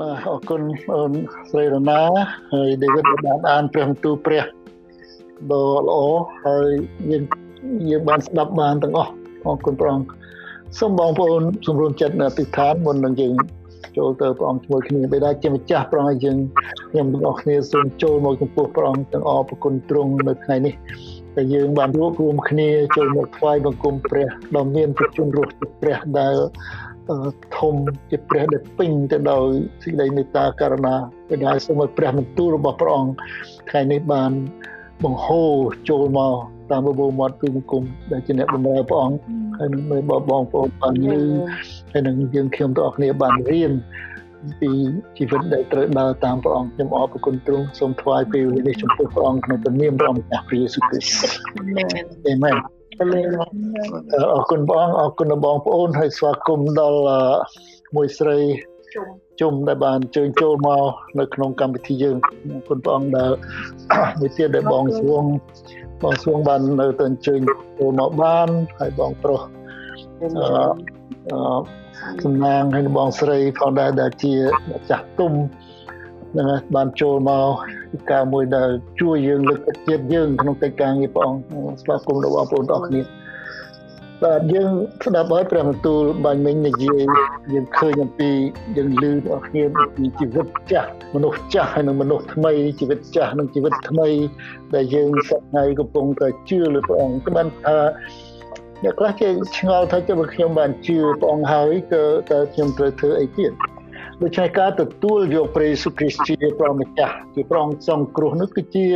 បាទអរគុណអូនស្រីរណាហើយដេវីតបានអានព្រះបន្ទូលព្រះដ៏ល្អហើយយើងយើងបានស្ដាប់បានទាំងអស់អរគុណព្រះអង្គសូមបងប្អូនសម្រុំចិត្តនៅអធិដ្ឋានមុននឹងយើងចូលទៅព្រះអង្គជាមួយគ្នាបិតាជាម្ចាស់ព្រះអង្គឲ្យយើងខ្ញុំទាំងអស់គ្នាសូមចូលមកចំពោះព្រះអង្គទាំងអរគុណទ្រង់នៅថ្ងៃនេះដែលយើងបានរួបរวมគ្នាចូលមកថ្វាយបង្គំព្រះដ៏មានប្រជញ្ញរស់ព្រះដែល ធំជាព្រះដែលពេញទៅដោយសេចក្តីមេត្តាករុណាដែលសូមឲ្យព្រះបន្ទូលរបស់ព្រះអង្គថ្ងៃនេះបានបង្ហូរចូលមកតាមបបោមាត់ពីបង្គំដែលជាអ្នកបម្រើព្រះអង្គហើយនឹងមើលបងប្អូនបានយឺហើយនឹងយើងខ្ញុំទាំងអស់គ្នាបានរៀនពីជីវិតដែលត្រូវដើរតាមព្រះអង្គខ្ញុំអរគុណទ្រង់សូមថ្វាយពេលវេលាចំពោះព្រះអង្គក្នុងព្រះនាមព្រះអង្គព្រះយេស៊ូវគ្រីស្ទអាមែនអ រគុណបងអរគុណបងប្អូនហើយស្វាគមន៍ដល់មួយស្រីជុំដែលបានជើញចូលមកនៅក្នុងកម្មវិធីយើងអរគុណព្រះអង្គដែលមួយទៀតដែលបងស្វងបងស្វងបាននៅទៅអញ្ជើញចូលមកបានហើយបងប្រុសអឺសំណាងហើយបងស្រីផងដែរដែលជាម្ចាស់ទុំ នឹងបានចូលមកពីការមួយដែលជួយយើងលើកទឹកចិត្តយើងក្នុងកិច្ចការងារព្រះអង្គស្វាគមន៍របស់បងប្អូនទាំងអស់គ្នាបាទយើងស្ដាប់ហើយព្រះបន្ទូលបាញ់មិញនិយាយយើងឃើញអំពីយើងឮបងប្អូនពីជីវិតចាស់មនុស្សចាស់ហើយនិងមនុស្សថ្មីជីវិតចាស់និងជីវិតថ្មី ដែលយើងសប្តាហ៍កំពុងតែជឿលើព្រះអង្គគឺបានថាអ្នកខ្លះគេឆ្ងល់ថាចុះខ្ញុំបានជឿព្រះអង្គហើយក៏តើខ្ញុំត្រូវធ្វើអីទៀត ដូច្នេះការទទួលយកព្រះយេស៊ូវគ្រីស្ទជាព្រះម្ចាស់ជាព្រះអង្គសង្គ្រោះនោះគឺជា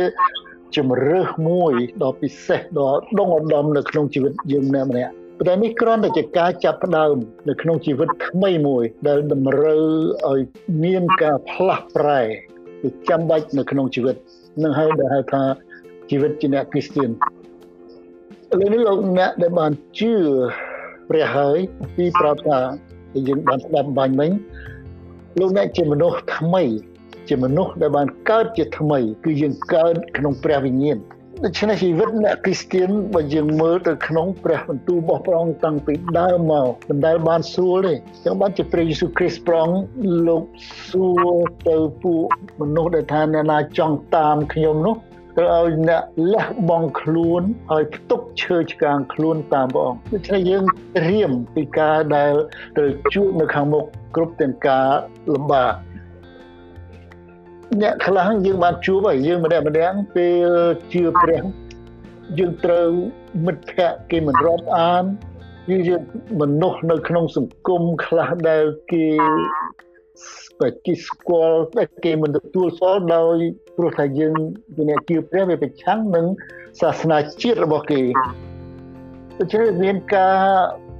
ជំរើសមួយដ៏ពិសេសដ៏ដងឧត្តមនៅក្នុងជីវិតយើងម្នាក់ម្នាក់ប៉ុន្តែនេះគ្រាន់តែជាការចាប់ផ្ដើមនៅក្នុងជីវិតថ្មីមួយ ដែលតម្រូវឲ្យមានការផ្លាស់ប្រែគឺចាំបាច់នៅក្នុងជីវិតនឹងហើយដែលហៅថាជីវិតជាអ្នកគ្រីស្ទានឥឡូវនេះលោកអ្នកដែលបានជឿព្រះហើយពីប្រាប់ថាយើងបានស្ដាប់បាញ់មិញ លោកអ្នកជាមនុស្សថ្មី ជាមនុស្សដែលបានកើតជាថ្មី គឺយើងកើតក្នុងព្រះវិញ្ញាណដូច្នេះជីវិតអ្នកគ្រីស្ទានបើយើងមើលទៅក្នុងព្រះបន្ទូលរបស់ព្រះអង្គតាំងពីដើមមកមិនដែលបានស្រួលទេចឹងបានជាព្រះយេស៊ូវគ្រីស្ទព្រះអង្គលោកសួរទៅពួកមនុស្សដែលថាអ្នកណាចង់តាមខ្ញុំនោះ ត្រូវឲ្យអ្នកលះបង់ខ្លួនឲ្យផ្ទុកឈើឆ្កាងខ្លួនតាមព្រះអង្គដូច្នេះយើងរៀមពីការដែលត្រូវជួបនៅខាងមុខគ្រប់ទាំងការលំបាកអ្នកខ្លះយើងបានជួបហើយយើងម្នាក់ម្នាក់ពេលជឿព្រះយើងត្រូវមិត្តភ័ក្តិគេមិនរាប់អានយើងមនុស្សនៅក្នុងសង្គមខ្លះដែលគេ តែគេស្គាល់តែគេមិនទទួលស្គាល់ដោយព្រោះថាយើងជាអ្នកជឿព្រះវាប្រឆាំងនឹងសាសនាជាតិរបស់គេដូច្នេះមានការ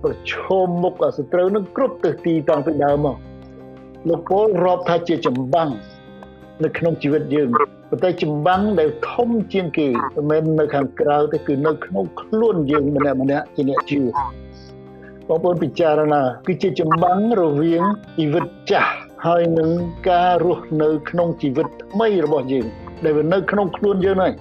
ប្រឈមមុខกับសត្រូវនឹងគ្រប់ទិសទីតាំងពីដើមមកលោកពលរាប់ថាជាចម្បាំងនៅក្នុងជីវិតយើងប៉ុន្តែចម្បាំងដែលធំជាងគេមិនមែននៅខាងក្រៅទេគឺនៅក្នុងខ្លួនយើងម្នាក់ម្នាក់ជាអ្នកជឿបងប្អូនពិចារណាគឺជាចម្បាំងរវាងជីវិតចាស់ ហើយនឹងការរស់នៅ ក្នុងជីវិតថ្មីរបស់យើងដែលវានៅក្នុងខ្លួនយើងហើយ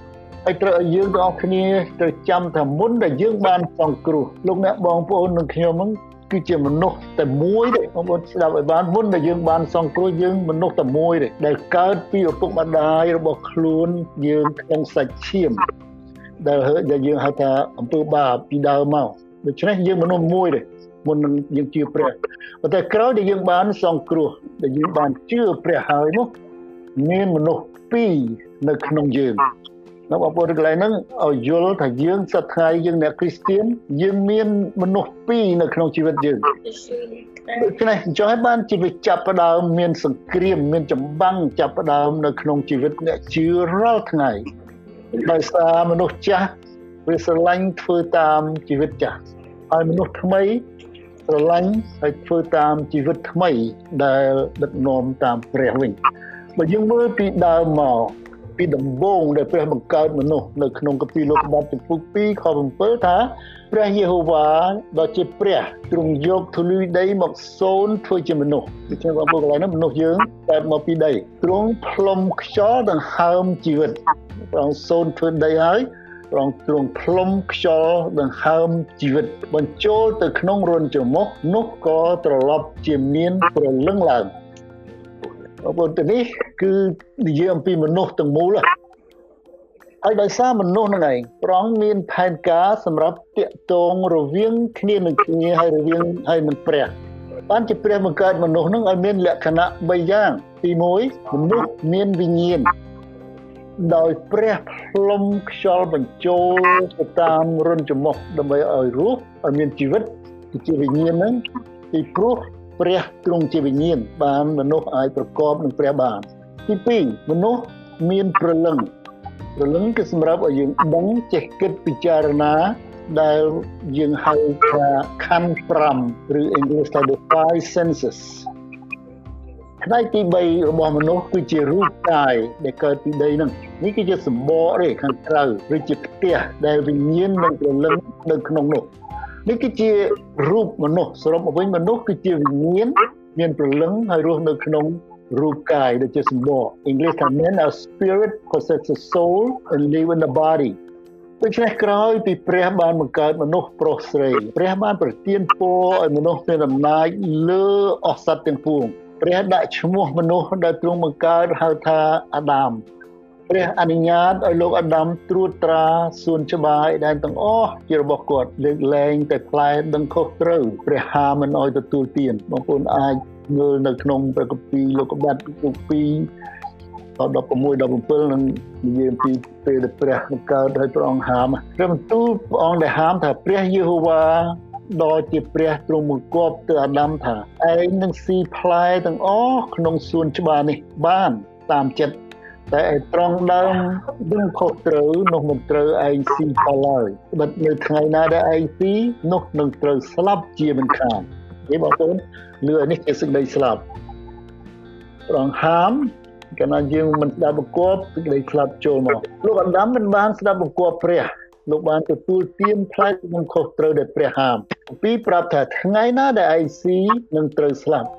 ហើយត្រូវឲ្យយើងទាំងអស់គ្នាត្រូវចាំថាមុនដែលយើងបានសង្គ្រោះលោកអ្នកបងប្អូននិងខ្ញុំហ្នឹងគឺជាមនុស្សតែមួយទេបងប្អូនស្ដាប់ឲ្យបានមុនដែលយើងបានសង្គ្រោះយើងមនុស្សតែមួយទេដែលកើតពីឪពុកម្ដាយរបស់ខ្លួនយើងក្នុងសាច់ឈាមដែលដែលយើងហៅថាអំពើបាបពីដើមមកដូច្នេះយើងមនុស្សមួយទេ មុននឹងយើងជឿព្រះប៉ុន្តែក្រោយដែលយើងបានសង្គ្រោះដែលយើងបានជឿព្រះហើយនោះមានមនុស្សពីរនៅក្នុងយើងនៅបងប្អូនកន្លែងហ្នឹងឲ្យយល់ថាយើងសត្វថ្ងៃយើងអ្នកគ្រីស្ទៀនយើងមានមនុស្សពីរនៅក្នុងជីវិតយើងដូច្នេះចង់ឲ្យបានជីវិតចាប់ផ្ដើមមានសង្គ្រាមមានចម្បាំងចាប់ផ្ដើមនៅក្នុងជីវិតអ្នកជឿរាល់ថ្ងៃដោយសារមនុស្សចាស់វាស្រឡាញ់ធ្វើតាមជីវិតចាស់ហើយមនុស្សថ្មី ស្រឡាញ់ហើយធ្វើតាមជីវិតថ្មីដែលដឹកនាំតាមព្រះវិញបើយើងមើលពីដើមមកពីដំបូងដែលព្រះបង្កើតមនុស្សនៅក្នុងកាពីលោកបាត់ចំពុក2ខ7ថាព្រះយេហូវ៉ាដ៏ជាព្រះទ្រង់យកធូលីដីមកសូនធ្វើជាមនុស្សដូច្នេះបងប្អូនកន្លែងនោះមនុស្សយើងកើតមកពីដីទ្រង់ផ្លុំខ្យល់ដង្ហើមជីវិតព្រះអង្គសូនធ្វើដីហើយព្រះអង្គទ្រង់ផ្លុំខ្យល់ដង្ហើមជីវិតបញ្ចូលទៅក្នុងរន្ធច្រមុះនោះក៏ត្រឡប់ជាមានប្រលឹងឡើងបងប្អូនទៅនេះគឺនិយាយអំពីមនុស្សទាំងមូលហើយដោយសារមនុស្សហ្នឹងឯងប្រងមានផែនការសម្រាប់តាក់ទងរវាងគ្នានឹងគ្នាហើយរវាងហើយនឹងព្រះបានជាព្រះបង្កើតមនុស្សហ្នឹងឲ្យមានលក្ខណៈ3យ៉ាងទី1មនុស្សមានវិញ្ញាណ ដោយព្រះផ្លុំខ្យល់បញ្ចូលទៅតាមរុនច្រមុះដើម្បីឲ្យរស់ឲ្យមានជីវិតជាវិញ្ញាណហ្នឹងពីព្រោះព្រះទ្រង់ជាវិញ្ញាណបានមនុស្សអាចប្រកបនឹងព្រះបានទី2មនុស្សមានព្រលឹងព្រលឹងគឺសម្រាប់ឲ្យយើងដឹងចេះគិតពិចារណាដែលយើងហៅថាខណ្ឌ5ឬ English ថា the five senses ផ្នែកទី3របស់មនុស្សគឺជារូបកាយដែលកើតពីដីហ្នឹងនេះគឺជាសម្បកទេខាងក្រៅឬជាផ្ទះដែលវិញ្ញាណនឹងព្រលឹងនៅក្នុងនោះនេះគឺជារូបមនុស្សសរុបមកវិញមនុស្សគឺជាវិញ្ញាណមានព្រលឹងហើយរស់នៅក្នុងរូបកាយដែលជាសម្បក English ថា man a spirit possesses a soul and live in the body ដូច្នេះក្រោយពីព្រះបានបង្កើតមនុស្សប្រុសស្រីព្រះបានប្រទានពរឲ្យមនុស្សមានអំណាចលើអស់សត្វទាំងពួង ព្រះដាក់ឈ្មោះមនុស្សដែលទ្រង់បង្កើតហៅថាអាដាមព្រះអនុញ្ញាតឲ្យលោកអាដាមត្រួតត្រាសួនច្បារដែលទាំងអស់ជារបស់គាត់លើកលែងតែផ្លែដឹងខុសត្រូវព្រះហាមិនឲ្យទទួលទានបងប្អូនអាចមើលនៅក្នុងព្រះគម្ពីរលោកុបាតទី2ដល់16 17នឹងនិយាយពីពេលដែលព្រះបង្កើតឲ្យព្រះអង្គហាមព្រះបន្ទូលព្រះអង្គដែលហាមថាព្រះយេហូវ៉ា ដ៏ជាព្រះទ្រង់បង្គាប់ទៅអាដាមថាឯងនឹងស៊ីផ្លែទាំងអស់ក្នុងសួនច្បារនេះបានតាមចិត្តតែឯត្រង់ដើមនឹងខុសត្រូវនោះមិនត្រូវឯងស៊ីផលឡើយបិទនៅថ្ងៃណាដែលឯងស៊ីនោះនឹងត្រូវស្លាប់ជាមិនខាននេះបងប្អូនលឺនេះជាសេចក្តីស្លាប់ត្រង់ហាមកាលណាយើងមិនស្ដាប់បង្គាប់សេចក្តីស្លាប់ចូលមកលោកអាដាមមិនបានស្ដាប់បង្គាប់ព្រះ លោកបានទទួលទានផ្លែនឹងខុសត្រូវដែលព្រះហាមពីប្រាប់ថាថ្ងៃណាដែលឯងស៊ីនឹងត្រូវស្លាប់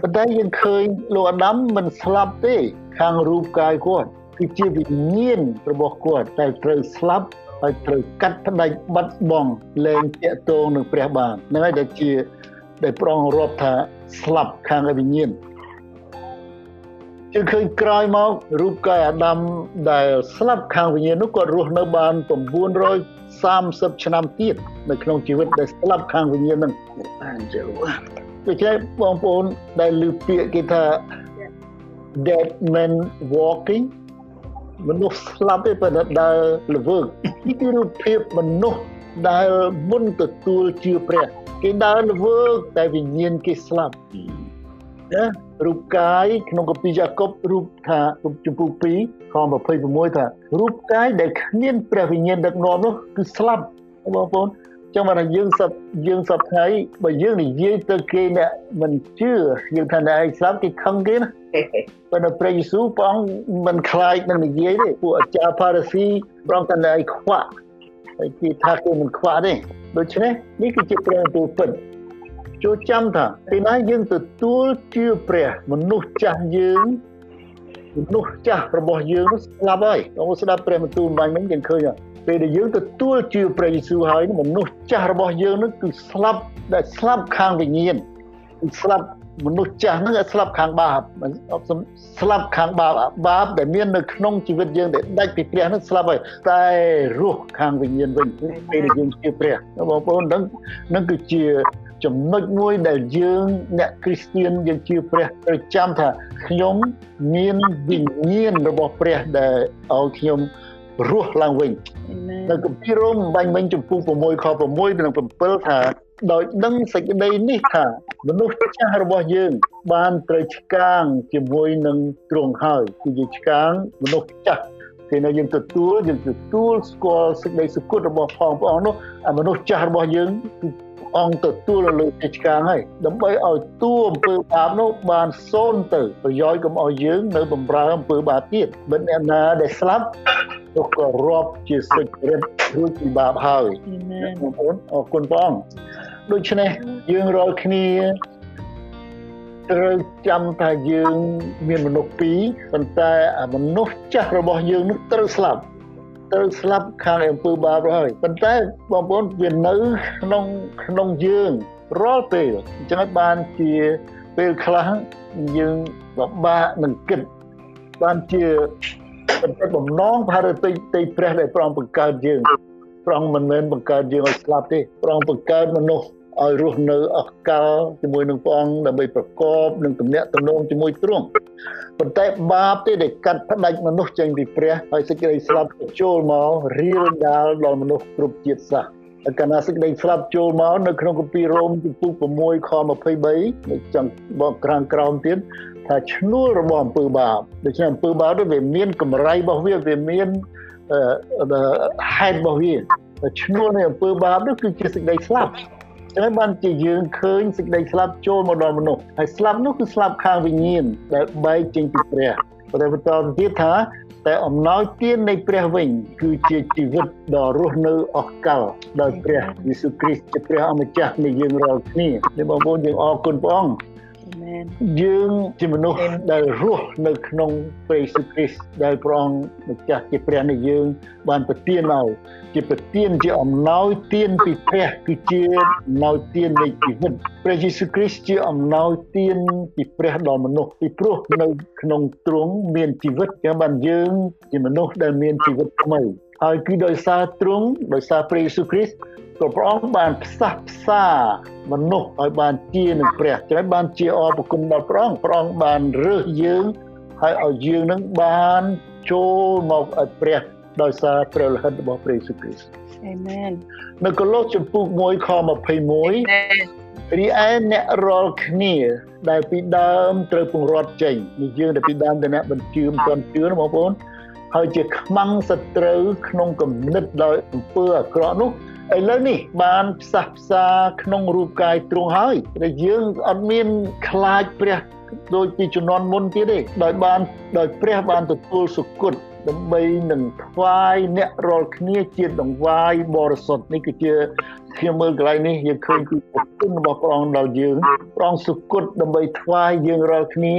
ប៉ុន្តែយើងឃើញលោកអាដាមមិនស្លាប់ទេខាងរូបកាយគាត់គឺជាវិញ្ញាណរបស់គាត់តែត្រូវស្លាប់ហើយត្រូវកាត់ផ្ដាច់បាត់បង់លែងតាក់ទងនឹងព្រះបានហ្នឹងហើយដែលជាដែលប្រងរាប់ថាស្លាប់ខាងវិញ្ញាណ ជឿឃើញក្រោយមករូបកាយអាដាមដែលស្លាប់ខាងវិញ្ញាណនោះគាត់រស់នៅបាន930ឆ្នាំទៀតនៅក្នុងជីវិតដែលស្លាប់ខាងវិញ្ញាណនឹងបានជឿដូច្នេះបងប្អូនដែលឮពាក្យគេថា dead men walking មនុស្សស្លាប់ទេប៉ុន្តែដើរល្វើកនេះគឺរូបភាពមនុស្សដែលមុនទទួលជឿព្រះ គេដើរល្វើកតែវិញ្ញាណគេស្លាប់ណា រូបកាយក្នុងកាពីយ៉ាកុបរូបថាចំពោះ2ខ26ថារូបកាយដែលគ្មានព្រះវិញ្ញាណដឹកនាំនោះគឺស្លាប់បងប្អូនចឹងមកយើងសពយើងសពថ្ងៃបើយើងនិយាយទៅគេអ្នកមិនជឿយើងថាអ្នកឯងស្លាប់គេខឹងគេណាប៉ុន្តែព្រះយេស៊ូវព្រះអង្គមិនខ្លាចនឹងនិយាយទេពួកអាចារ្យផារ៉ាស៊ីព្រះអង្គថាអ្នកឯងខ្វាក់ហើយគេថាគេមិនខ្វាក់ទេដូច្នេះនេះគឺជាព្រះបន្ទូលពិត ចូលចាំថាពេលណាយើងទទួលជឿព្រះមនុស្សចាស់យើងមនុស្សចាស់របស់យើងនោះស្លាប់ហើយ ông ស្ដាប់ព្រះបន្ទូលបាញ់មិញយើងឃើញពេលដែលយើងទទួលជឿព្រះយេស៊ូវហើយមនុស្សចាស់របស់យើងនោះគឺស្លាប់ដែលស្លាប់ខាងវិញ្ញាណគឺស្លាប់មនុស្សចាស់ហ្នឹងស្លាប់ខាងបាបស្លាប់ខាងបាបបាបដែលមាននៅក្នុងជីវិតយើងដែលដាច់ពីព្រះហ្នឹងស្លាប់ហើយតែរស់ខាងវិញ្ញាណវិញពេលដែលយើងជឿព្រះបងប្អូនហ្នឹងនឹងគឺជា ចំណុចមួយដែលយើងអ្នកគ្រីស្ទៀនយើងជឿព្រះត្រូវចាំថាខ្ញុំមានវិញ្ញាណរបស់ព្រះដែលឲ្យខ្ញុំរស់ឡើងវិញនៅគម្ពីររ៉ូមបាញ់មិញចំពោះ6ខ6និង7ថាដោយដឹងសេចក្តីនេះថាមនុស្សចាស់របស់យើង បានត្រូវឆ្កាងជាមួយនឹងទ្រង់ហើយគឺឆ្កាងមនុស្សចាស់ពេលនៅយើងទទួលយើងទទួលស្គាល់សេចក្តីសុគតរបស់ផងព្រះអង្គនោះអាមនុស្សចាស់របស់យើងគឺ អង្គទទួលលើកិច្ចការហើយដើម្បីឲ្យតួអំពើបាបនោះបានសូន្យទៅប្រយោជន៍កុំឲ្យយើងនៅបំរើអំពើបាបទៀតបើអ្នកណាដែលស្លាប់នោះក៏រាប់ជាសុចរិតរួចពីបាបហើយបងប្អូនអរគុណព្រះអង្គដូច្នេះយើងរាល់គ្នាត្រូវចាំថាយើងមានមនុស្សពីរប៉ុន្តែមនុស្សចាស់របស់យើងនោះត្រូវស្លាប់ ត្រូវស្លាប់ខាងអំពើបាបហើយប៉ុន្តែបងប្អូនវានៅក្នុងក្នុងយើងរាល់ពេលអញ្ចឹងបានជាពេលខ្លះយើងពិបាកនឹងគិតបានជាបំណងផារតិទីព្រះដែលប្រងបង្កើតយើងប្រងមិនមែនបង្កើតយើងឲ្យស្លាប់ទេប្រងបង្កើតមនុស្ស ឲ្យរស់នៅអស់កលជាមួយនឹងព្រះអង្គដើម្បីប្រកបនឹងទំនាក់ទំនងជាមួយទ្រង់ប៉ុន្តែបាបទេដែលកាត់ផ្ដាច់មនុស្សចេញពីព្រះហើយសេចក្តីស្លាប់ចូលមករៀលដាលដល់មនុស្សគ្រប់ជាតិសាសន៍កណាសេចក្តីស្លាប់ចូលមកនៅក្នុងគម្ពីររ៉ូមជំពូក6ខ23នៅចង់បកក្រាងក្រោមទៀតថាឈ្នួលរបស់អំពើបាបដូច្នេះអំពើបាបវាមានកម្រៃរបស់វាវាមានហេតុរបស់វាឈ្នួលនៃអំពើបាបនោះគឺជាសេចក្តីស្លាប់ ចឹងបានជាយើងឃើញសេចក្តីស្លាប់ចូលមកដល់មនុស្សហើយស្លាប់នោះគឺស្លាប់ខាងវិញ្ញាណដែលបែកចេញពីព្រះប៉ុន្តែបន្តទៀតថាតែអំណោយទាននៃព្រះវិញ គឺជាជីវិតដ៏រស់នៅអស់កលដោយព្រះយេស៊ូវគ្រីស្ទជាព្រះអម្ចាស់នៃយើងរាល់គ្នានេះបងប្អូនយើងអរគុណព្រះអង្គ យើងជាមនុស្សដែលរស់នៅក្នុងព្រះយេស៊ូវគ្រីស្ទដែលព្រះអង្គម្ចាស់ជាព្រះនៃយើង បានប្រទានឲ្យជាប្រទានជាអំណោយទានពីព្រះគឺជាអំណោយទាននៃជីវិតព្រះយេស៊ូវគ្រីស្ទជាអំណោយទានពីព្រះដល់មនុស្សពីព្រោះនៅក្នុងទ្រង់មានជីវិតយ៉ាងបានយើងជាមនុស្សដែលមានជីវិតថ្មី ហើយគឺដោយសារទ្រង់ដោយសារព្រះយេស៊ូវគ្រីស្ទក៏ព្រះអង្គបានផ្សះផ្សាមនុស្សឲ្យបានជានឹងព្រះចឹងបានជាអរគុណដល់ព្រះអង្គព្រះអង្គបានរើសយើងហើយឲ្យយើងនឹងបានចូលមកឲ្យព្រះដោយសារព្រះលិខិតរបស់ព្រះយេស៊ូវគ្រីស្ទអាមែននៅកូឡូសចំពុក1ខ21រីឯអ្នករាល់គ្នា ដែលពីដើមត្រូវពង្រត់ចេញនេះយើងដែលពីដើមទៅអ្នកបញ្ជឿមិនទាន់ជឿបងប្អូន ហើយជាខ្មាំងសត្រូវក្នុងគំនិតដោយអំពើអាក្រក់នោះឥឡូវនេះបានផ្សះផ្សាក្នុងរូបកាយទ្រង់ហើយដែលយើងអត់មានខ្លាចព្រះដូចពីជំនាន់មុនទៀតទេដោយបានដោយព្រះបានទទួលសុគតដើម្បីនឹងថ្វាយអ្នករាល់គ្នាជាដង្វាយបរិសុទ្ធនេះគឺជាខ្ញុំមើលកន្លែងនេះយើងឃើញពីប្រគុណរបស់ព្រះអង្គដល់យើងព្រះអង្គសុគតដើម្បីថ្វាយយើងរាល់គ្នា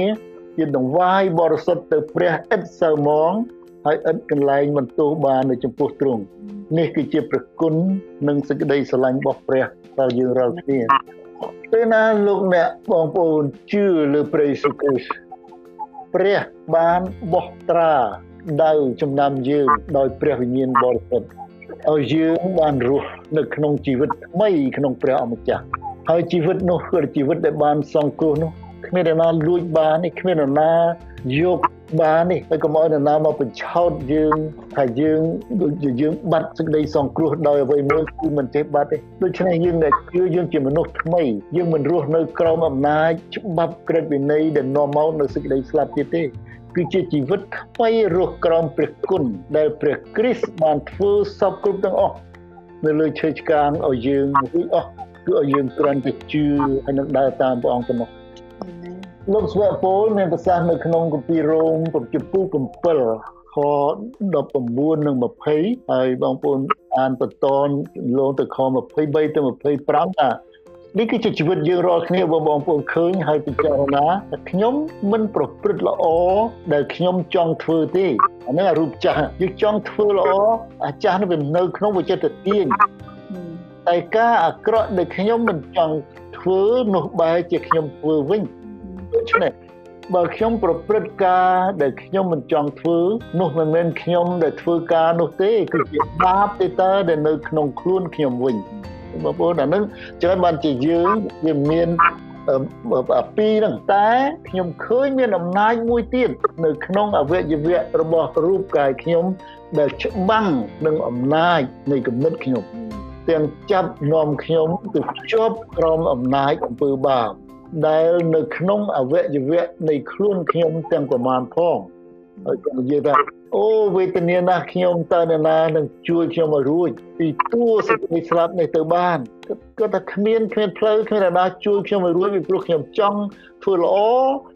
ជាដង្វាយបរិសុទ្ធទៅព្រះឥតសៅមង ហើយឥតកន្លែងមិនទោសបាននៅចំពោះទ្រង់នេះគឺជាប្រគុណនិងសេចក្តីស្រឡាញ់របស់ព្រះដល់យើងរាល់គ្នាពេលណាលោកអ្នកបងប្អូនជឿលើព្រះយេស៊ូវគ្រីស្ទព្រះបានបោះត្រាដៅចំណាំយើងដោយព្រះវិញ្ញាណបរិសុទ្ធឲ្យយើងបានរស់នៅក្នុងជីវិតថ្មីក្នុងព្រះអម្ចាស់ហើយជីវិតនោះគឺជីវិតដែលបានសង្គ្រោះនោះគ្មាននរណាលួចបានទេគ្មាននរណាយក បាននេះហើយកុំឲ្យនរណាមកបញ្ឆោតយើងថាយើងដូចជាយើងបាត់សេចក្តីសង្គ្រោះដោយអ្វីមួយគឺមិនទេបាត់ទេដូច្នេះយើងដែលគឺយើងជាមនុស្សថ្មីយើងមិនរស់នៅក្រោមអំណាចច្បាប់ក្រឹតវិន័យដែលនាំមកនៅសេចក្តីស្លាប់ទៀតទេគឺជាជីវិតថ្មីរស់ក្រោមព្រះគុណដែលព្រះគ្រីស្ទបានធ្វើសពគ្រប់ទាំងអស់នៅលើឈើឆ្កាងឲ្យយើងគឺអស់គឺឲ្យយើងគ្រាន់តែជឿហើយនឹងដើរតាមព្រះអង្គទៅមក លោកស្វៈពលមានប្រសាសន៍នៅក្នុងគម្ពីររ៉ូមចំពោះ7ខ19និង20ហើយបងប្អូនអានបន្តលងទៅខ23ទៅ25ថានេះគឺជាជីវិតយើងរាល់គ្នាបងបងប្អូនឃើញហើយពិចារណាថាខ្ញុំមិនប្រព្រឹត្តល្អដែលខ្ញុំចង់ធ្វើទេអានេះរូបចាស់យើងចង់ធ្វើល្អអាចាស់នោះវានៅក្នុងវិចិត្រទាញតែការអាក្រក់ដែលខ្ញុំមិនចង់ធ្វើនោះបែរជាខ្ញុំធ្វើវិញ ដូច្នេះបើខ្ញុំប្រព្រឹត្តការដែលខ្ញុំមិនចង់ធ្វើនោះមិនមែនខ្ញុំដែលធ្វើការនោះទេគឺជាបាបទេតើដែលនៅក្នុងខ្លួនខ្ញុំវិញបងប្អូនអានឹងច្រើនបានជាយើងវាមានពីរហ្នឹងតែខ្ញុំឃើញមានអំណាចមួយទៀតនៅក្នុងអវយវៈរបស់រូបកាយខ្ញុំដែលច្បាំងនឹងអំណាចនៃគំនិតខ្ញុំទាំងចាប់នាំខ្ញុំទៅជាប់ក្រោមអំណាចអំពើបាប ដែលនៅក្នុងអវយវៈនៃខ្លួនខ្ញុំទាំងប្រមាណផងហើយគាត់និយាយថាអូវេទនាណាស់ខ្ញុំតើនរណានឹងជួយខ្ញុំឲ្យរួចពីទួសេចក្តីស្លាប់នេះទៅបានគាត់ថាគ្មានគ្មានផ្លូវគ្មាននរណាជួយខ្ញុំឲ្យរួចពីព្រោះខ្ញុំចង់ធ្វើល្អ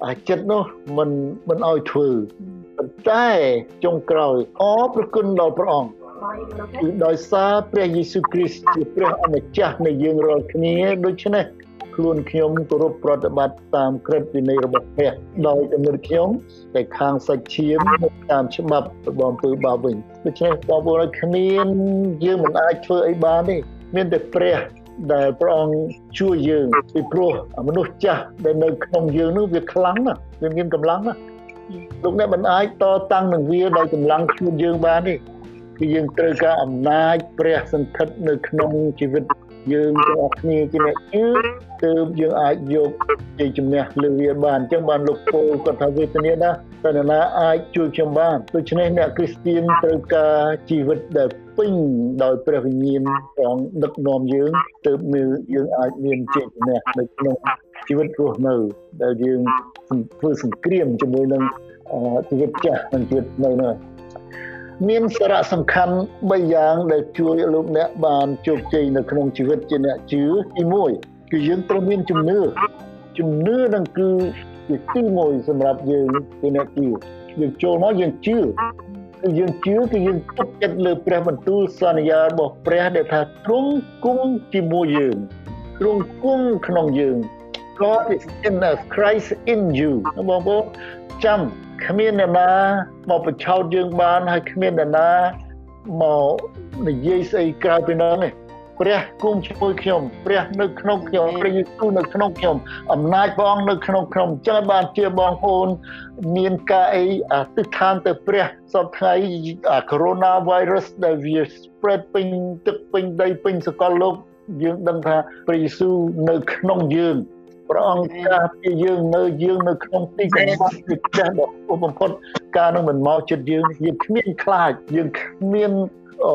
អាចិត្តនោះមិនមិនឲ្យធ្វើប៉ុន្តែចុងក្រោយអរប្រគុណដល់ព្រះអង្គគឺដោយសារព្រះយេស៊ូវគ្រីស្ទជាព្រះអម្ចាស់នៃយើងរាល់គ្នាដូច្នេះ ខ្លួនខ្ញុំគោរពប្រតិបត្តិតាមក្រឹតវិន័យរបស់ព្រះដោយគំនិតខ្ញុំតែខាងសាច់ឈាមតាមច្បាប់របស់អំពើបាបវិញដូច្នេះបងប្អូនគ្មានយើងមិនអាចធ្វើអីបានទេមានតែព្រះដែលព្រះអង្គជួយយើងពីព្រោះមនុស្សចាស់ដែលនៅក្នុងយើងនោះវាខ្លាំងណាស់វាមានកម្លាំងណាស់លោកអ្នកមិនអាចតតាំងនឹងវាដោយកម្លាំងខ្លួនយើងបានទេគឺយើងត្រូវការអំណាចព្រះសន្ធិដ្ឋនៅក្នុងជីវិត យើងទាំងអស់គ្នាជាអ្នកជឿទើបយើងអាចយកជ័យជំនះលើវាបានអញ្ចឹងបានលោកពូគាត់ថាវេទនាណាស់តើណាអាចជួយខ្ញុំបានដូច្នេះអ្នកគ្រីស្ទៀនត្រូវការជីវិតដែលពេញដោយព្រះវិញ្ញាណព្រះអង្គដឹកនាំយើងទើបមានយើងអាចមានជ័យជំនះនៅក្នុងជីវិតរស់នៅដែលយើងធ្វើសង្គ្រាមជាមួយនឹងជីវិតចាស់និងជីវិតនៅនោះ មានសារៈសំខាន់3យ៉ាងដែលជួយលោកអ្នកបានជោគជ័យនៅក្នុងជីវិតជាអ្នកជឿទី1គឺយើងត្រូវមានជំនឿជំនឿនឹងគឺជាទី1សម្រាប់យើងជាអ្នកជឿយើងចូលមកយើងជឿគឺយើងជឿគឺយើងទុកចិត្តលើព្រះបន្ទូលសន្យារបស់ព្រះដែលថាទ្រង់គង់ជាមួយយើងទ្រង់គង់ក្នុងយើង God is in us Christ in you បងប្អូនចាំ គ្មានអ្នកណាមកបញ្ឆោតយើងបានហើយគ្មានអ្នកណាមកនិយាយស្អីក្រៅពីនោះទេព្រះគង់ជាមួយខ្ញុំព្រះនៅក្នុងខ្ញុំព្រះយេស៊ូវនៅក្នុងខ្ញុំអំណាចព្រះអង្គនៅក្នុងខ្ញុំចឹងបានជាបងប្អូនមានការអីអតិដ្ឋានទៅព្រះសពថ្ងៃ coronavirus ដែលវា spread ពេញទឹកពេញដីពេញសកលលោកយើងដឹងថាព្រះយេស៊ូវនៅក្នុងយើង ព្រះអង្គការពារយើងនៅយើងនៅក្នុងទីកង្វល់ទីផ្ទះដ៏បំផុតការនឹងមិនមកចិត្តយើងយើងគ្មានខ្លាចយើងគ្មានអឺ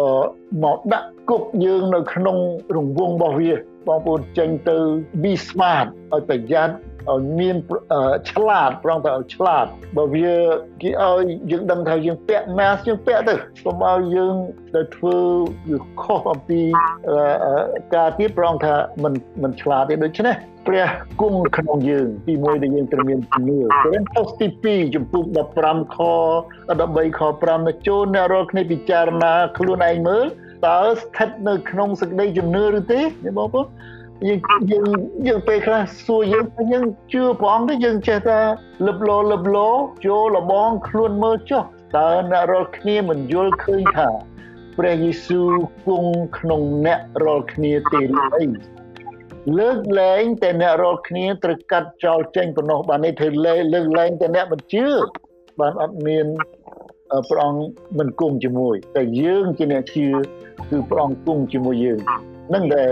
មកដាក់គុកយើងនៅក្នុងរង្វង់របស់វាបងប្អូនចេញទៅ be smart ឲ្យប្រយ័ត្ន ឲ្យមានឆ្លាតប្រងទៅឲ្យឆ្លាតបើវាគេឲ្យយើងដឹងថាយើងពាក់ mask យើងពាក់ទៅកុំឲ្យយើងទៅធ្វើវាខុសអំពីការទៀតប្រងថាមិនមិនឆ្លាតទេដូច្នេះព្រះគង់ក្នុងយើងទីមួយដែលយើងត្រូវមានជំនឿកូរិនថូសទី2ចំពុក15ខ13ខ5នៅចូលអ្នករាល់គ្នាពិចារណាខ្លួនឯងមើលតើស្ថិតនៅក្នុងសេចក្តីជំនឿឬទេបងប្អូន យើងយើងយើងពេលខ្លះសួរយើងយើងជឿព្រះអង្គទេយើងចេះថាលឹបលោលឹបលោចូលលបងខ្លួនមើលចុះតើអ្នករាល់គ្នាមិនយល់ឃើញថាព្រះយេស៊ូវគង់ក្នុងអ្នករាល់គ្នាទេឬអីលើកលែងតែអ្នករាល់គ្នាត្រូវកាត់ចោលចេញប៉ុណ្ណោះបាននេះធ្វើលើលើកលែងតែអ្នកមិនជឿបានអត់មានព្រះអង្គមិនគង់ជាមួយតែយើងជាអ្នកជឿគឺព្រះអង្គគង់ជាមួយយើងនឹងដែល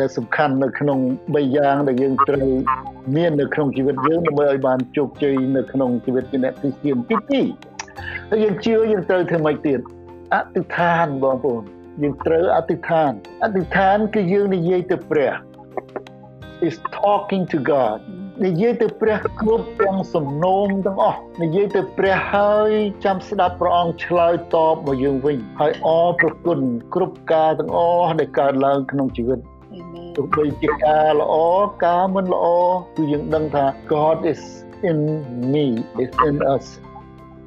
ដែលសំខាន់នៅក្នុង3យ៉ាងដែលយើងត្រូវមាននៅក្នុងជីវិតយើងដើម្បីឲ្យបានជោគជ័យនៅក្នុងជីវិតជាអ្នកគ្រីស្ទានទី2ហើយយើងជឿយើងត្រូវធ្វើម៉េចទៀតអធិដ្ឋានបងប្អូនយើងត្រូវអធិដ្ឋានអធិដ្ឋានគឺយើងនិយាយទៅព្រះ is talking to God និយាយទៅព្រះគ្រប់ទាំងសំណូមទាំងអស់និយាយទៅព្រះហើយចាំស្ដាប់ព្រះអង្គឆ្លើយតបមកយើងវិញហើយអរព្រគុណគ្រប់ការទាំងអស់ដែលកើតឡើងក្នុងជីវិតទោះបីជាការល្អការមិនល្អគឺយើងដឹងថា God is in me is in us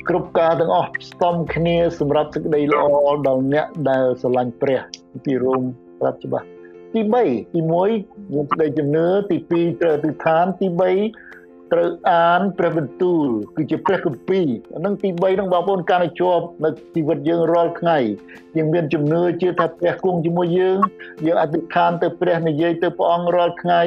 គ្រប់ការទាំងអស់ស្ទំគ្នាសម្រាប់សេចក្តីល្អដល់អ្នកដែលស្រឡាញ់ព្រះពីរោមប្រាប់ច្បាស់ ទី3ទី1មានសេចក្តីជំនឿទី2ត្រូវអធិដ្ឋានទី3ត្រូវអានព្រះបន្ទូលគឺជាព្រះគម្ពីរអានឹងទី3នឹងបងប្អូនកាន់តែជាប់នៅជីវិតយើងរាល់ថ្ងៃយើងមានជំនឿជឿថាព្រះគង់ជាមួយយើងយើងអធិដ្ឋានទៅព្រះនិយាយទៅព្រះអង្គរាល់ថ្ងៃ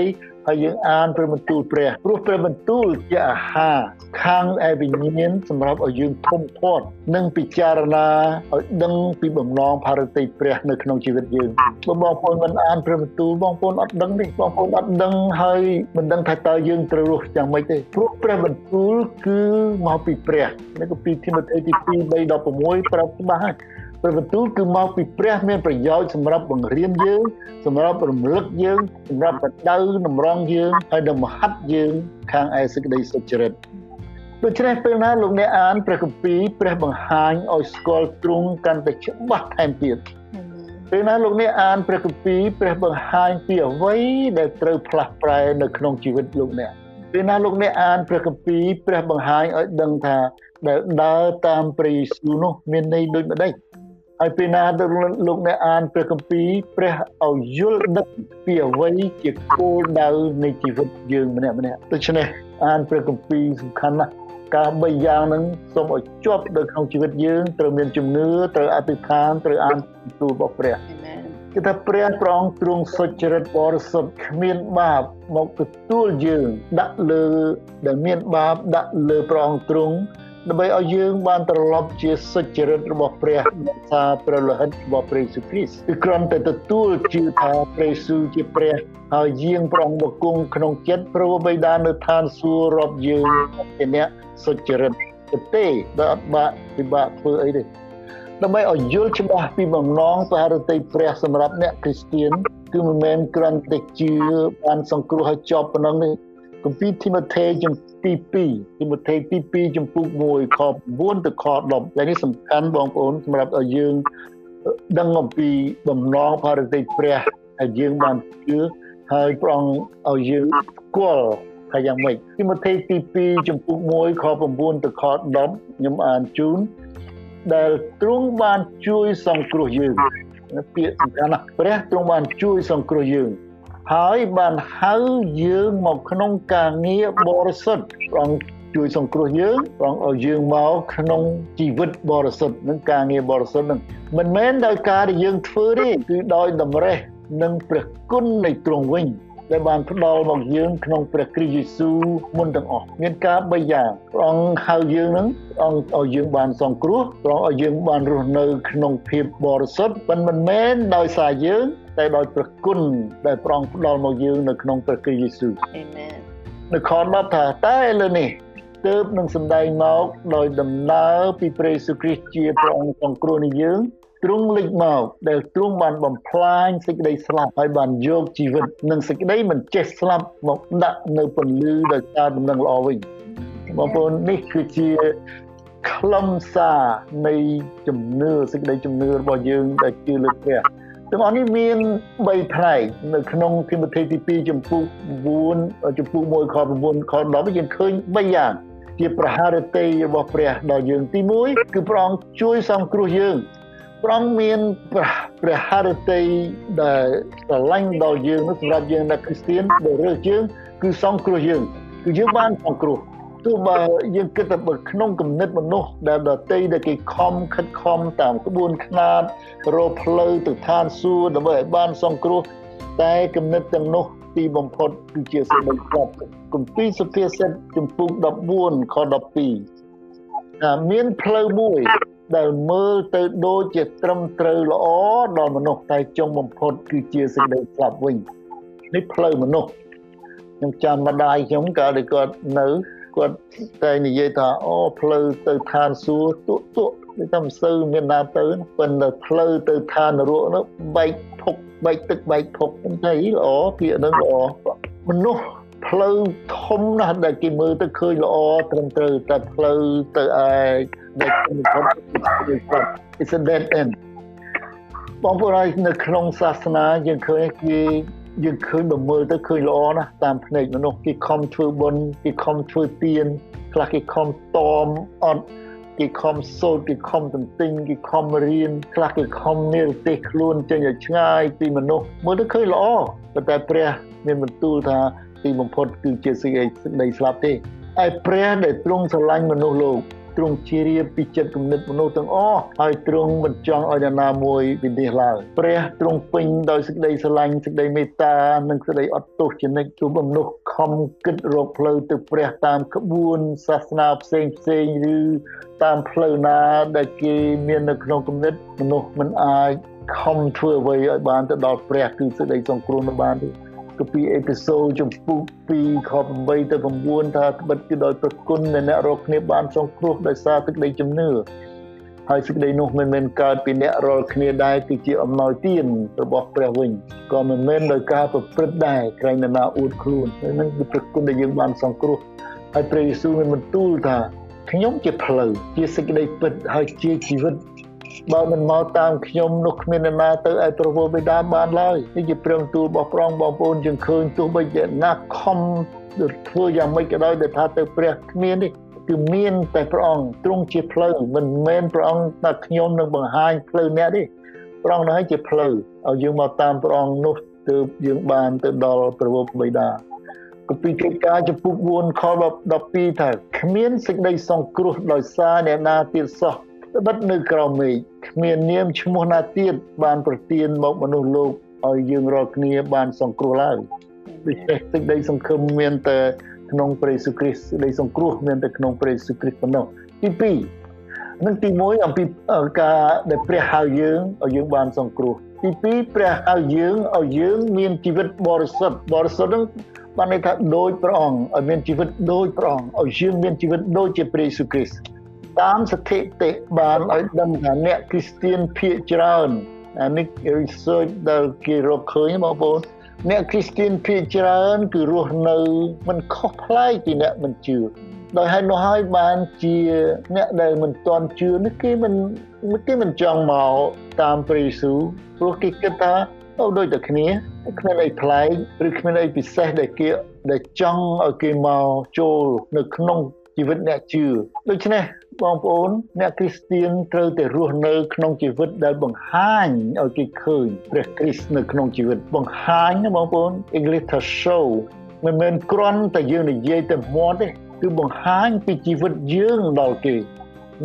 ហើយយើងអានព្រះបន្ទូលព្រះព្រោះព្រះបន្ទូលជាអាហារខាងឯវិញ្ញាណសម្រាប់ឲ្យយើងធំធាត់និងពិចារណាឲ្យដឹងពីបំណងភារកិច្ចព្រះនៅក្នុងជីវិតយើងបើបងប្អូនមិនអានព្រះបន្ទូលបងប្អូនអត់ដឹងទេបងប្អូនអត់ដឹងហើយមិនដឹងថាតើយើងត្រូវរស់យ៉ាងម៉េចទេព្រោះព្រះបន្ទូលគឺមកពីព្រះនៅគម្ពីរទីម៉ូថេទី2 3 16ប្រាប់ច្បាស់ហើយ ព្រះបន្ទូលគឺមកពីព្រះមានប្រយោជន៍សម្រាប់បង្រៀនយើងសម្រាប់រំលឹកយើងសម្រាប់បដៅតម្រង់យើងហើយនឹងមហិតយើងខាងឯសេចក្តីសុចរិតដូច្នេះពេលណាលោកអ្នកអានព្រះគម្ពីរព្រះបង្ហាញឲ្យស្គាល់ទ្រង់កាន់តែច្បាស់ថែមទៀតពេលណាលោកអ្នកអានព្រះគម្ពីរព្រះបង្ហាញពីអ្វីដែលត្រូវផ្លាស់ប្រែនៅក្នុងជីវិតលោកអ្នកពេលណាលោកអ្នកអានព្រះគម្ពីរព្រះបង្ហាញឲ្យដឹងថាដែលដើរតាមព្រះយេស៊ូវនោះមានន័យដូចម្ដេច ហើយពេលណាលោកអ្នកអានព្រះគម្ពីរព្រះឲ្យយល់ដឹកពីអ្វីជាគោលដៅនៃជីវិតយើងម្នាក់ម្នាក់ដូច្នេះអានព្រះគម្ពីរសំខាន់ណាស់ការបីយ៉ាងហ្នឹងសូមឲ្យជាប់នៅក្នុងជីវិតយើងត្រូវមានជំនឿត្រូវអធិដ្ឋានត្រូវអានទូលរបស់ព្រះគឺថាព្រះព្រះអង្គទ្រង់សុចរិតបរិសុទ្ធគ្មានបាបមកទទួលយើងដាក់លើដែលមានបាបដាក់លើព្រះអង្គទ្រង់ ដើម្បីឲ្យយើងបានត្រឡប់ជាសុចរិតរបស់ព្រះថាព្រះលោហិតរបស់ព្រះយេស៊ូវគ្រីស្ទគឺគ្រាន់តែទទួលជឿថាព្រះយេស៊ូវជាព្រះហើយយាងប្រងមកគង់ក្នុងចិត្តព្រះបិតានៅឋានសួគ៌រាប់យើងជាអ្នកសុចរិតទេដែលអត់បាក់ពិបាកធ្វើអីទេដើម្បីឲ្យយល់ច្បាស់ពីបំណងបរិតីព្រះសម្រាប់អ្នកគ្រីស្ទៀនគឺមិនមែនគ្រាន់តែជឿបានសង្គ្រោះឲ្យចប់ប៉ុណ្ណឹងទេ គម្ពីរទីម៉ូថេជំទី2ទីម៉ូថេទី2ចំពុក1ខ9ទៅខ10ដែលនេះសំខាន់បងប្អូនសម្រាប់ឲ្យយើងដឹងអំពីបំណងបរិតីព្រះហើយយើងបានជឿហើយព្រះអង្គឲ្យយើងស្គាល់ថាយ៉ាងម៉េចទីម៉ូថេទី2ចំពុក1ខ9ទៅខ10ខ្ញុំអានជូនដែលទ្រង់បានជួយសង្គ្រោះយើងពាក្យសំខាន់ណាស់ព្រះទ្រង់បានជួយសង្គ្រោះយើង ហើយបានហៅយើងមកក្នុងការងារបរិសុទ្ធព្រះអង្គជួយសង្គ្រោះយើងព្រះអង្គឲ្យយើងមកក្នុងជីវិតបរិសុទ្ធនឹងការងារបរិសុទ្ធនឹងមិនមែនដោយការដែលយើងធ្វើទេគឺដោយតម្រេះនិងព្រះគុណនៃទ្រង់វិញ ដែលបានផ្ដល់មកយើងក្នុងព្រះគ្រីស្ទយេស៊ូវមុនទាំងអស់មានការ3យ៉ាងព្រះអង្គហៅយើងនឹងព្រះអង្គឲ្យយើងបានសង្គ្រោះព្រះអង្គឲ្យយើងបានរស់នៅក្នុងភាពបរិសុទ្ធមិនមិនមែនដោយសារយើងតែដោយព្រះគុណដែលព្រះអង្គផ្ដល់មកយើងនៅក្នុងព្រះគ្រីស្ទយេស៊ូវអាមែននៅខ10ថាតែឥឡូវនេះទើបនឹងសម្ដែងមកដោយដំណើរពីព្រះយេស៊ូវគ្រីស្ទជាព្រះអង្គសង្គ្រោះនៃយើង ទ្រង់លេចមកដែលទ្រង់បានបំផ្លាញសេចក្តីស្លាប់ហើយបានយកជីវិតនិងសេចក្តីមិនចេះស្លាប់មកដាក់នៅពន្លឺដោយសារដំណឹងល្អវិញបងប្អូននេះគឺជាខ្លឹមសារនៃជំនឿសេចក្តីជំនឿរបស់យើងដែលជឿលើព្រះទាំងអស់នេះមាន3ផ្នែកនៅក្នុងទីម៉ូថេទី2ចំពុក9ចំពុក1ខ9ខ10យើងឃើញ3យ៉ាងជាប្រហារតីរបស់ព្រះដល់យើងទី1គឺព្រះអង្គជួយសង្គ្រោះយើង ព្រះអង្គមានព្រះハរតីដែលស្រឡាញ់ដល់យើងសម្រាប់យើងអ្នកគ្រីស្ទានដែលរើសយើងគឺសង្គ្រោះយើងគឺយើងបានសង្គ្រោះទោះបើយើងគិតទៅក្នុងគំនិតមនុស្សដែលដតីដែលគេខំខិតខំតាមក្បួនខ្នាតរកផ្លូវទៅឋានសួគ៌ដើម្បីឲ្យបានសង្គ្រោះតែគំនិតទាំងនោះទីបំផុតគឺជាសេចក្តីស្លាប់គម្ពីរសុភាសិតចំពុក14ខ12ថាមានផ្លូវមួយ ដែលមើលទៅដូចជាត្រឹមត្រូវល្អដល់មនុស្សតែចុងបំផុតគឺជាសេចក្តីស្លាប់វិញនេះផ្លូវមនុស្សខ្ញុំចាំម្ដាយខ្ញុំកាលដែលគាត់នៅគាត់តែនិយាយថាអូផ្លូវទៅឋានសួគ៌ទក់ទក់វាតែមិនសូវមានណាទៅប៉ុន្តែផ្លូវទៅឋាននរកនោះបែកភុកបែកទឹកបែកភុកតែល្អពាក្យហ្នឹងល្អមនុស្ស ផ្លូវធំណាស់ដែលគេមើលទៅឃើញល្អត្រឹមត្រូវតែផ្លូវទៅឯដែលខ្ញុំផុត it's a dead end បងប្អូនហើយនៅក្នុងសាសនាយើងឃើញគេយើងឃើញបើមើលទៅឃើញល្អណាស់តាមភ្នែកមនុស្សគេខំធ្វើបុណ្យគេខំធ្វើទានខ្លះគេខំតមអត់គេខំសូត្រគេខំទន្ទិញគេខំរៀនខ្លះគេខំនិរទេសខ្លួនចេញឲ្យឆ្ងាយពីមនុស្សមើលទៅឃើញល្អប៉ុន្តែព្រះមានបន្ទូលថា ទីបំផុតគឺជាសេចក្តីស្លាប់ទេហើយព្រះដែលទ្រង់ស្រឡាញ់មនុស្សលោកទ្រង់ជ្រាបពីចិត្តគំនិតមនុស្សទាំងអស់ហើយទ្រង់មិនចង់ឲ្យអ្នកណាមួយវិនិច្ឆ័យឡើយព្រះទ្រង់ពេញដោយសេចក្តីស្រឡាញ់សេចក្តីមេត្តានិងសេចក្តីអត់ទោសជានិច្ចទូមនុស្សខំគិតរកផ្លូវទៅព្រះតាមក្បួនសាសនាផ្សេងផ្សេងឬតាមផ្លូវណាដែលគេមាននៅក្នុងគំនិតមនុស្សមិនអាចខំធ្វើអ្វីឲ្យបានទៅដល់ព្រះគឺសេចក្តីសង្គ្រោះនៅបានទេ គម្ពីរអេពីសូតចំពុក2ខ8ទៅ9ថាត្បិតគឺដោយប្រគុណនៃអ្នករកគ្នាបានសង្គ្រោះដោយសារទឹកដីជំនឿហើយសេចក្តីនោះមិនមែនកើតពីអ្នករាល់គ្នាដែរគឺជាអំណោយទានរបស់ព្រះវិញក៏មិនមែនដោយការប្រព្រឹត្តដែរក្រែងណាអួតខ្លួននឹងគឺប្រគុណដែលយើងបានសង្គ្រោះហើយព្រះយេស៊ូវមានបន្ទូលថាខ្ញុំជាផ្លូវជាសេចក្តីពិតហើយជាជីវិត បើមិនមកតាមខ្ញុំនោះគ្មាននរណាទៅឲ្យប្រពោបិតាបានឡើយនេះជាព្រមទូលរបស់ព្រះអង្គបងប្អូនយើងឃើញទោះបីជាណាខំធ្វើយ៉ាងម៉េចក៏ដោយដែលថាទៅព្រះគ្មាននេះគឺមានតែព្រះអង្គទ្រង់ជាផ្លូវមិនមែនព្រះអង្គតែខ្ញុំនឹងបង្ហាញផ្លូវអ្នកទេព្រះអង្គនឹងជាផ្លូវឲ្យយើងមកតាមព្រះអង្គនោះទើបយើងបានទៅដល់ព្រះពុទ្ធបិតាគម្ពីរកិច្ចការចំពុក4ខ12ថាគ្មានសេចក្តីសង្គ្រោះដោយសារអ្នកណាទៀតសោះ ត្បិតនៅក្រោមមេឃគ្មាននាមឈ្មោះណាទៀតបានប្រទានមកមនុស្សលោកឲ្យយើងរាល់គ្នាបានសង្គ្រោះឡើយដូច្នេះសេចក្តីសង្ឃឹមមានតែក្នុងព្រះយេស៊ូវគ្រីស្ទសេចក្តីសង្គ្រោះមានតែក្នុងព្រះយេស៊ូវគ្រីស្ទប៉ុណ្ណោះទី2នឹងទី1អំពីការដែលព្រះហៅយើងឲ្យយើងបានសង្គ្រោះទី2ព្រះហៅយើងឲ្យយើងមានជីវិតបរិសុទ្ធបរិសុទ្ធនឹងបានន័យថាដូចព្រះអង្គឲ្យមានជីវិតដូចព្រះអង្គឲ្យយើងមានជីវិតដូចជាព្រះយេស៊ូវគ្រីស្ទ តាមស្ថិតិបានឲ្យដឹងថាអ្នកគ្រីស្ទៀនភាគច្រើនអានេះ research ដែលគេរកឃើញបងប្អូនអ្នកគ្រីស្ទៀនភាគច្រើនគឺរស់នៅមិនខុសប្លែកពីអ្នកមិនជឿដោយហេតុនោះហើយបានជាអ្នកដែលមិនទាន់ជឿនេះគេមិនគេមិនចង់មកតាមព្រះយេស៊ូវព្រោះគេគិតថាអូដូចតែគ្នាគ្មានអីប្លែកឬគ្មានអីពិសេសដែលគេដែលចង់ឲ្យគេមកចូលនៅក្នុងជីវិតអ្នកជឿដូច្នេះ បងប្អូនអ្នកគ្រីស្ទៀនត្រូវតែរស់នៅក្នុងជីវិតដែលបង្ហាញឲ្យគេឃើញព្រះគ្រីស្ទនៅក្នុងជីវិតបង្ហាញណាបងប្អូន English ថា show មិនមែនគ្រាន់តែយើងនិយាយតែមាត់ទេគឺបង្ហាញពីជីវិតយើងដល់គេ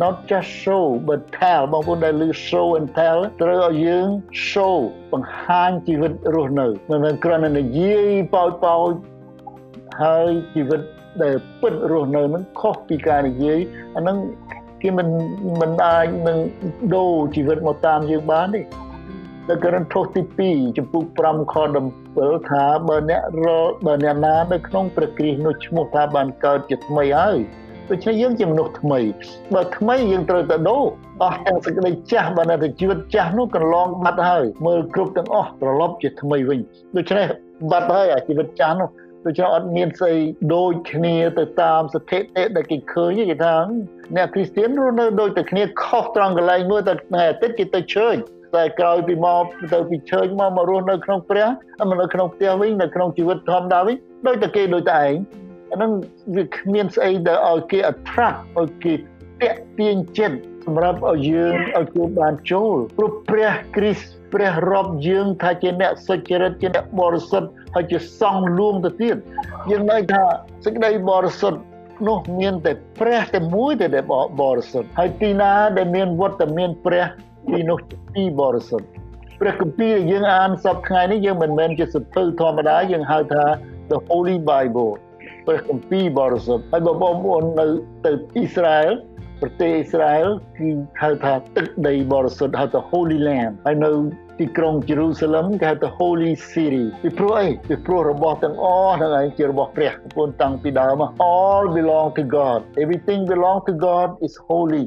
not just show but tell បងប្អូនដែលឮ show and tell ត្រូវឲ្យយើង show បង្ហាញជីវិតរស់នៅមិនមែនគ្រាន់តែនិយាយប៉ោចប៉ោចហើយជីវិត ដែលពិតរស់នៅនឹងខុសពីការនិយាយអានឹងគេមិនមិនអាចនឹងដូរជីវិតមកតាមយើងបានទេដល់ករណីទី2ចំពុក5ខ17ថាបើអ្នករបើអ្នកណានៅក្នុងព្រះគ្រីស្ទនោះឈ្មោះថាបានកើតជាថ្មីហើយដូច្នេះយើងជាមនុស្សថ្មីបើថ្មីយើងត្រូវតែដូរអស់ទាំងសេចក្តីចាស់បើនៅតែជីវិតចាស់នោះកន្លងបាត់ហើយមើលគ្រប់ទាំងអស់ត្រឡប់ជាថ្មីវិញដូច្នេះបាត់ហើយអាជីវិតចាស់នោះ ដូច្នេះអត់មានស្អីដូចគ្នាទៅតាមស្ថិតិដែលគេឃើញគេថាអ្នកគ្រីស្ទៀនរស់នៅដូចតែគ្នាខុសត្រង់កន្លែងមួយតែថ្ងៃអាទិត្យគេទៅជើញតែក្រោយពីមកទៅពីជើញមកម្ករស់នៅក្នុងព្រះនៅក្នុងផ្ទះវិញនៅក្នុងជីវិតធម្មតាវិញដូចតែគេដូចតែឯងអាហ្នឹងវាគ្មានស្អីដែលឲ្យគេ attract ឲ្យគេតាក់ទាញចិត្តសម្រាប់ឲ្យយើងឲ្យគេបានចូលព្រោះព្រះគ្រីស្ទ ព្រះរាប់យើងថាជាអ្នកសុចរិតជាអ្នកបរិសុទ្ធហើយជាសង្ឃលួងទៅទៀតយើងនៅថាសេចក្តីបរិសុទ្ធនោះមានតែព្រះតែមួយទេដែលបរិសុទ្ធហើយទីណាដែលមានវត្តមានព្រះទីនោះទីបរិសុទ្ធព្រះគម្ពីរដែលយើងអានសពថ្ងៃនេះយើងមិនមែនជាសភៅធម្មតាយើងហៅថា the holy bible ព្រះគម្ពីរបរិសុទ្ធហើយបងប្អូននៅទៅអ៊ីស្រាអែល ប្រទេសអ៊ីស្រាអែលគឺហៅថាទឹកដីបរិសុទ្ធហៅថា Holy Land ហើយនៅទីក្រុង Jerusalem គេហៅថា Holy City ពីព្រោះអីពីព្រោះរបស់ទាំងអស់ហ្នឹងឯងជារបស់ព្រះប្រពន្ធតាំងពីដើម all belong to God everything belong to God is holy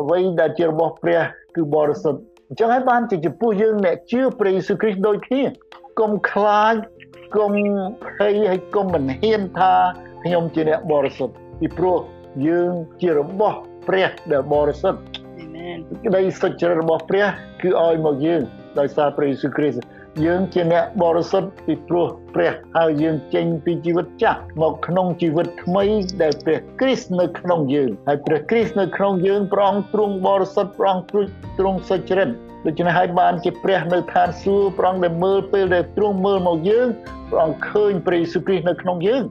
អ្វីដែលជារបស់ព្រះគឺបរិសុទ្ធអញ្ចឹងហើយបានជាចំពោះយើងអ្នកជឿព្រះយេស៊ូវគ្រីស្ទដូចគ្នាកុំខ្លាចកុំភ័យហើយកុំមិនហ៊ានថាខ្ញុំជាអ្នកបរិសុទ្ធពីព្រោះ យើងជារបស់ព្រះដែលបរិសុទ្ធអាមែនក្តីសុចរិតរបស់ព្រះ គឺឲ្យមកយើងដោយសារព្រះយេស៊ូវគ្រីស្ទយើងជាអ្នកបរិសុទ្ធពីព្រោះព្រះហើយយើងចេញពីជីវិតចាស់មកក្នុងជីវិតថ្មីដែលព្រះគ្រីស្ទនៅក្នុងយើងហើយព្រះគ្រីស្ទនៅក្នុងយើងព្រះអង្គទ្រង់បរិសុទ្ធព្រះអង្គទ្រង់សុចរិតដូច្នេះហើយបានជាព្រះនៅឋានសួគ៌ព្រះអង្គដែលមើលពេលដែលទ្រង់មើលមកយើងព្រះអង្គឃើញព្រះយេស៊ូវគ្រីស្ទនៅក្នុងយើង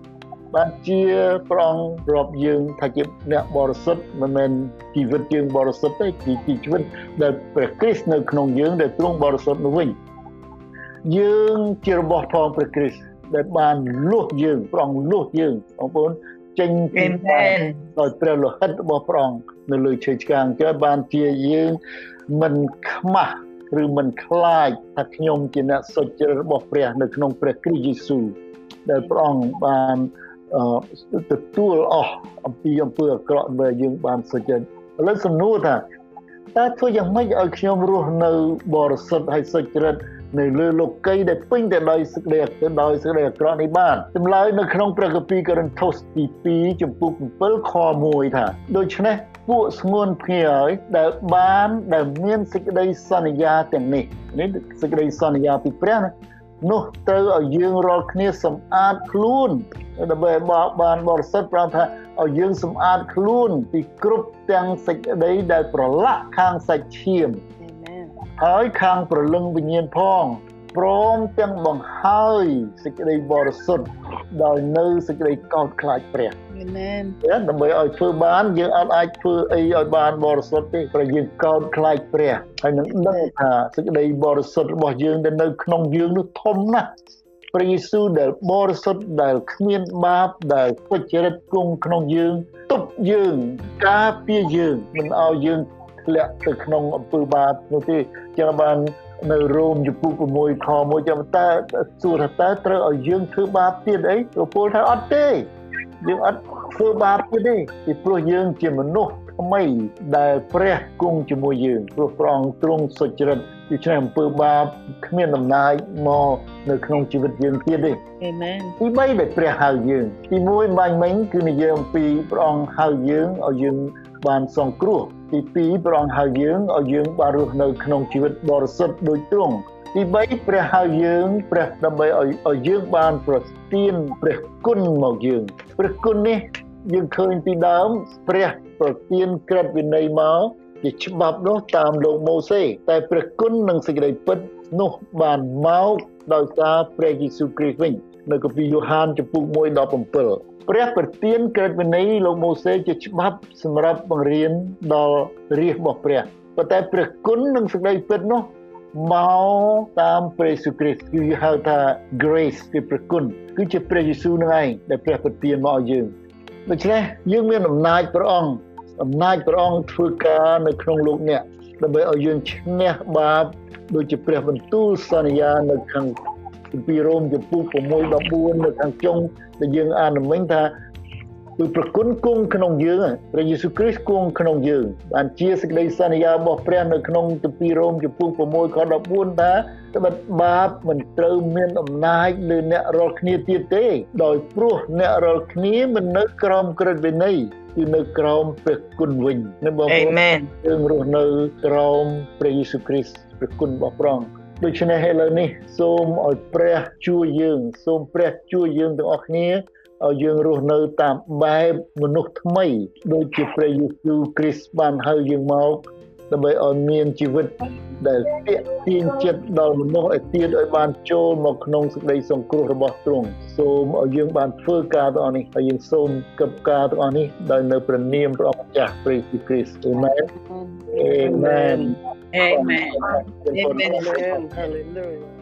បានជាព្រះអង្គរាប់យើងថាជាអ្នកបរិសុទ្ធមិនមែនជីវិតយើងបរិសុទ្ធទេគឺជីវិតដែលព្រះគ្រីស្ទនៅក្នុងយើងដែលទ្រង់បរិសុទ្ធនោះវិញយើងជារបស់ផងព្រះគ្រីស្ទដែលបានលុះយើងព្រះអង្គលុះយើងបងប្អូនចេញពីដោយព្រះលោហិតរបស់ព្រះអង្គនៅលើឈើឆ្កាងចុះបានជាយើងមិនខ្មាស់ឬមិនខ្លាចថាខ្ញុំជាអ្នកសុចរិតរបស់ព្រះ នៅក្នុងព្រះគ្រីស្ទយេស៊ូវដែលព្រះអង្គបាន ទទួលអស់អំពីអំពើអាក្រក់ដែលយើងបានសុចរិតឥឡូវសំណួរថាតើធ្វើយ៉ាងម៉េចឲ្យខ្ញុំរស់នៅបរិសុទ្ធហើយសុចរិតនៅលើលោកីដែលពេញទៅដោយសេចក្តីដោយសេចក្តីអាក្រក់នេះបានចម្លើយនៅក្នុងព្រះគម្ពីរកូរិនថូសទី2ចំពុក7ខ1ថាដូច្នេះពួកស្ងួនភ្ងាយដែលបានដែលមានសេចក្តីសន្យាទាំងនេះនេះសេចក្តីសន្យាពីព្រះណា នោះត្រូវឲ្យយើងរាល់គ្នាសម្អាតខ្លួនដើម្បីបានបរិសុទ្ធប្រងថាឲ្យយើងសម្អាតខ្លួនពីគ្រប់ទាំងសេចក្តីដែលប្រឡាក់ខាងសាច់ឈាមហើយខាងប្រលឹងវិញ្ញាណផង ព្រមទាំងបង្ហើយសេចក្តីបរិសុទ្ធដោយនៅសេចក្តីកោតខ្លាចព្រះអាមែនដើម្បីឲ្យធ្វើបានយើងអត់អាចធ្វើអីឲ្យបានបរិសុទ្ធទេព្រោះយើងកោតខ្លាចព្រះហើយនឹងដឹងថាសេចក្តីបរិសុទ្ធរបស់យើងដែលនៅក្នុងយើងនោះធំណាស់ព្រះយេស៊ូវដែលបរិសុទ្ធដែលគ្មានបាបដែលពុជរិតគង់ក្នុងយើងទប់យើងការពារយើងមិនឲ្យយើងធ្លាក់ទៅក្នុងអំពើបាបនោះទេចឹងបាន នៅរ៉ូមចំពុក6ខ1ចាំតើសួរថាតើត្រូវឲ្យយើងធ្វើបាបទៀតអីប្រពន្ធថាអត់ទេយើងអត់ធ្វើបាបទៀតទេពីព្រោះយើងជាមនុស្សថ្មីដែលព្រះគង់ជាមួយយើងព្រោះព្រះអង្គទ្រង់សុចរិតដូច្នេះអំពើបាបគ្មានអំណាចមកនៅក្នុងជីវិតយើងទៀតទេអាមែនទី3ដែលព្រះហៅយើងទី1បាញ់មិញគឺនិយាយអំពីព្រះអង្គហៅយើងឲ្យយើង បានសង្គ្រោះទី2ព្រះអង្គហៅយើងឲ្យយើងបានរស់នៅក្នុងជីវិតបរិសុទ្ធដូចទ្រង់ទី3ព្រះហៅយើងព្រះដើម្បីឲ្យឲ្យយើងបានប្រទានព្រះគុណមកយើងព្រះគុណនេះយើងឃើញពីដើមព្រះប្រទានក្រឹតវិន័យមកជាច្បាប់នោះតាមលោកម៉ូសេតែព្រះគុណនិងសេចក្តីពិតនោះបានមកដោយសារព្រះយេស៊ូវគ្រីស្ទវិញ នៅគម្ពីរយ៉ូហានចំពុក1:17ព្រះប្រទានក្រឹតវិន័យលោកម៉ូសេជាច្បាប់សម្រាប់បង្រៀនដល់រាជរបស់ព្រះប៉ុន្តែព្រះគុណនិងសេចក្តីពិតនោះមកតាមព្រះយេស៊ូវគ្រីស្ទគឺហៅថា grace គឺព្រះគុណគឺជាព្រះយេស៊ូវនឹងឯងដែលព្រះប្រទានមកឲ្យយើងដូច្នេះយើងមានអំណាចព្រះអង្គអំណាចព្រះអង្គធ្វើការនៅក្នុងលោកអ្នកដើម្បីឲ្យយើងឈ្នះបាបដូចជាព្រះបន្ទូលសន្យានៅខាងគម្ពីររ៉ូមចំពុក6:14នៅខាងចុងដែលយើងអានមិញថាគឺប្រគុណគង់ក្នុងយើងព្រះយេស៊ូវគ្រីស្ទគង់ក្នុងយើងបានជាសេចក្តីសន្យារបស់ព្រះនៅក្នុងគម្ពីររ៉ូមចំពុក6ខ14ថាត្បិតបាបមិនត្រូវមានអំណាចលើអ្នករាល់គ្នាទៀតទេ ដោយព្រោះអ្នករាល់គ្នាមិននៅក្រោមក្រឹតវិន័យគឺនៅក្រោមព្រះគុណវិញណាបងប្អូនយើងរស់នៅក្រោមព្រះយេស៊ូវគ្រីស្ទព្រះគុណរបស់ព្រះអង្គ ដូច្នេះឥឡូវនេះសូមឲ្យព្រះជួយយើងសូមព្រះជួយយើងទាំងអស់គ្នាឲ្យយើងរស់នៅតាមបែបមនុស្សថ្មី ដូចជាព្រះយេស៊ូវគ្រីស្ទបានហៅយើងមក ដើម្បីឲ្យមានជីវិតដែលទាក់ទាញចិត្តដល់មនុស្សឲ្យទៀតឲ្យបានចូលមកក្នុងសេចក្តីសង្គ្រោះរបស់ទ្រង់សូមឲ្យយើងបានធ្វើការទាំងអស់នេះហើយយើងសូមគប់ការទាំងអស់នេះដោយនៅព្រះនាមព្រះម្ចាស់ព្រះយេស៊ូវគ្រីស្ទអាមែនអេមែនអេមែនអេមែន Hallelujah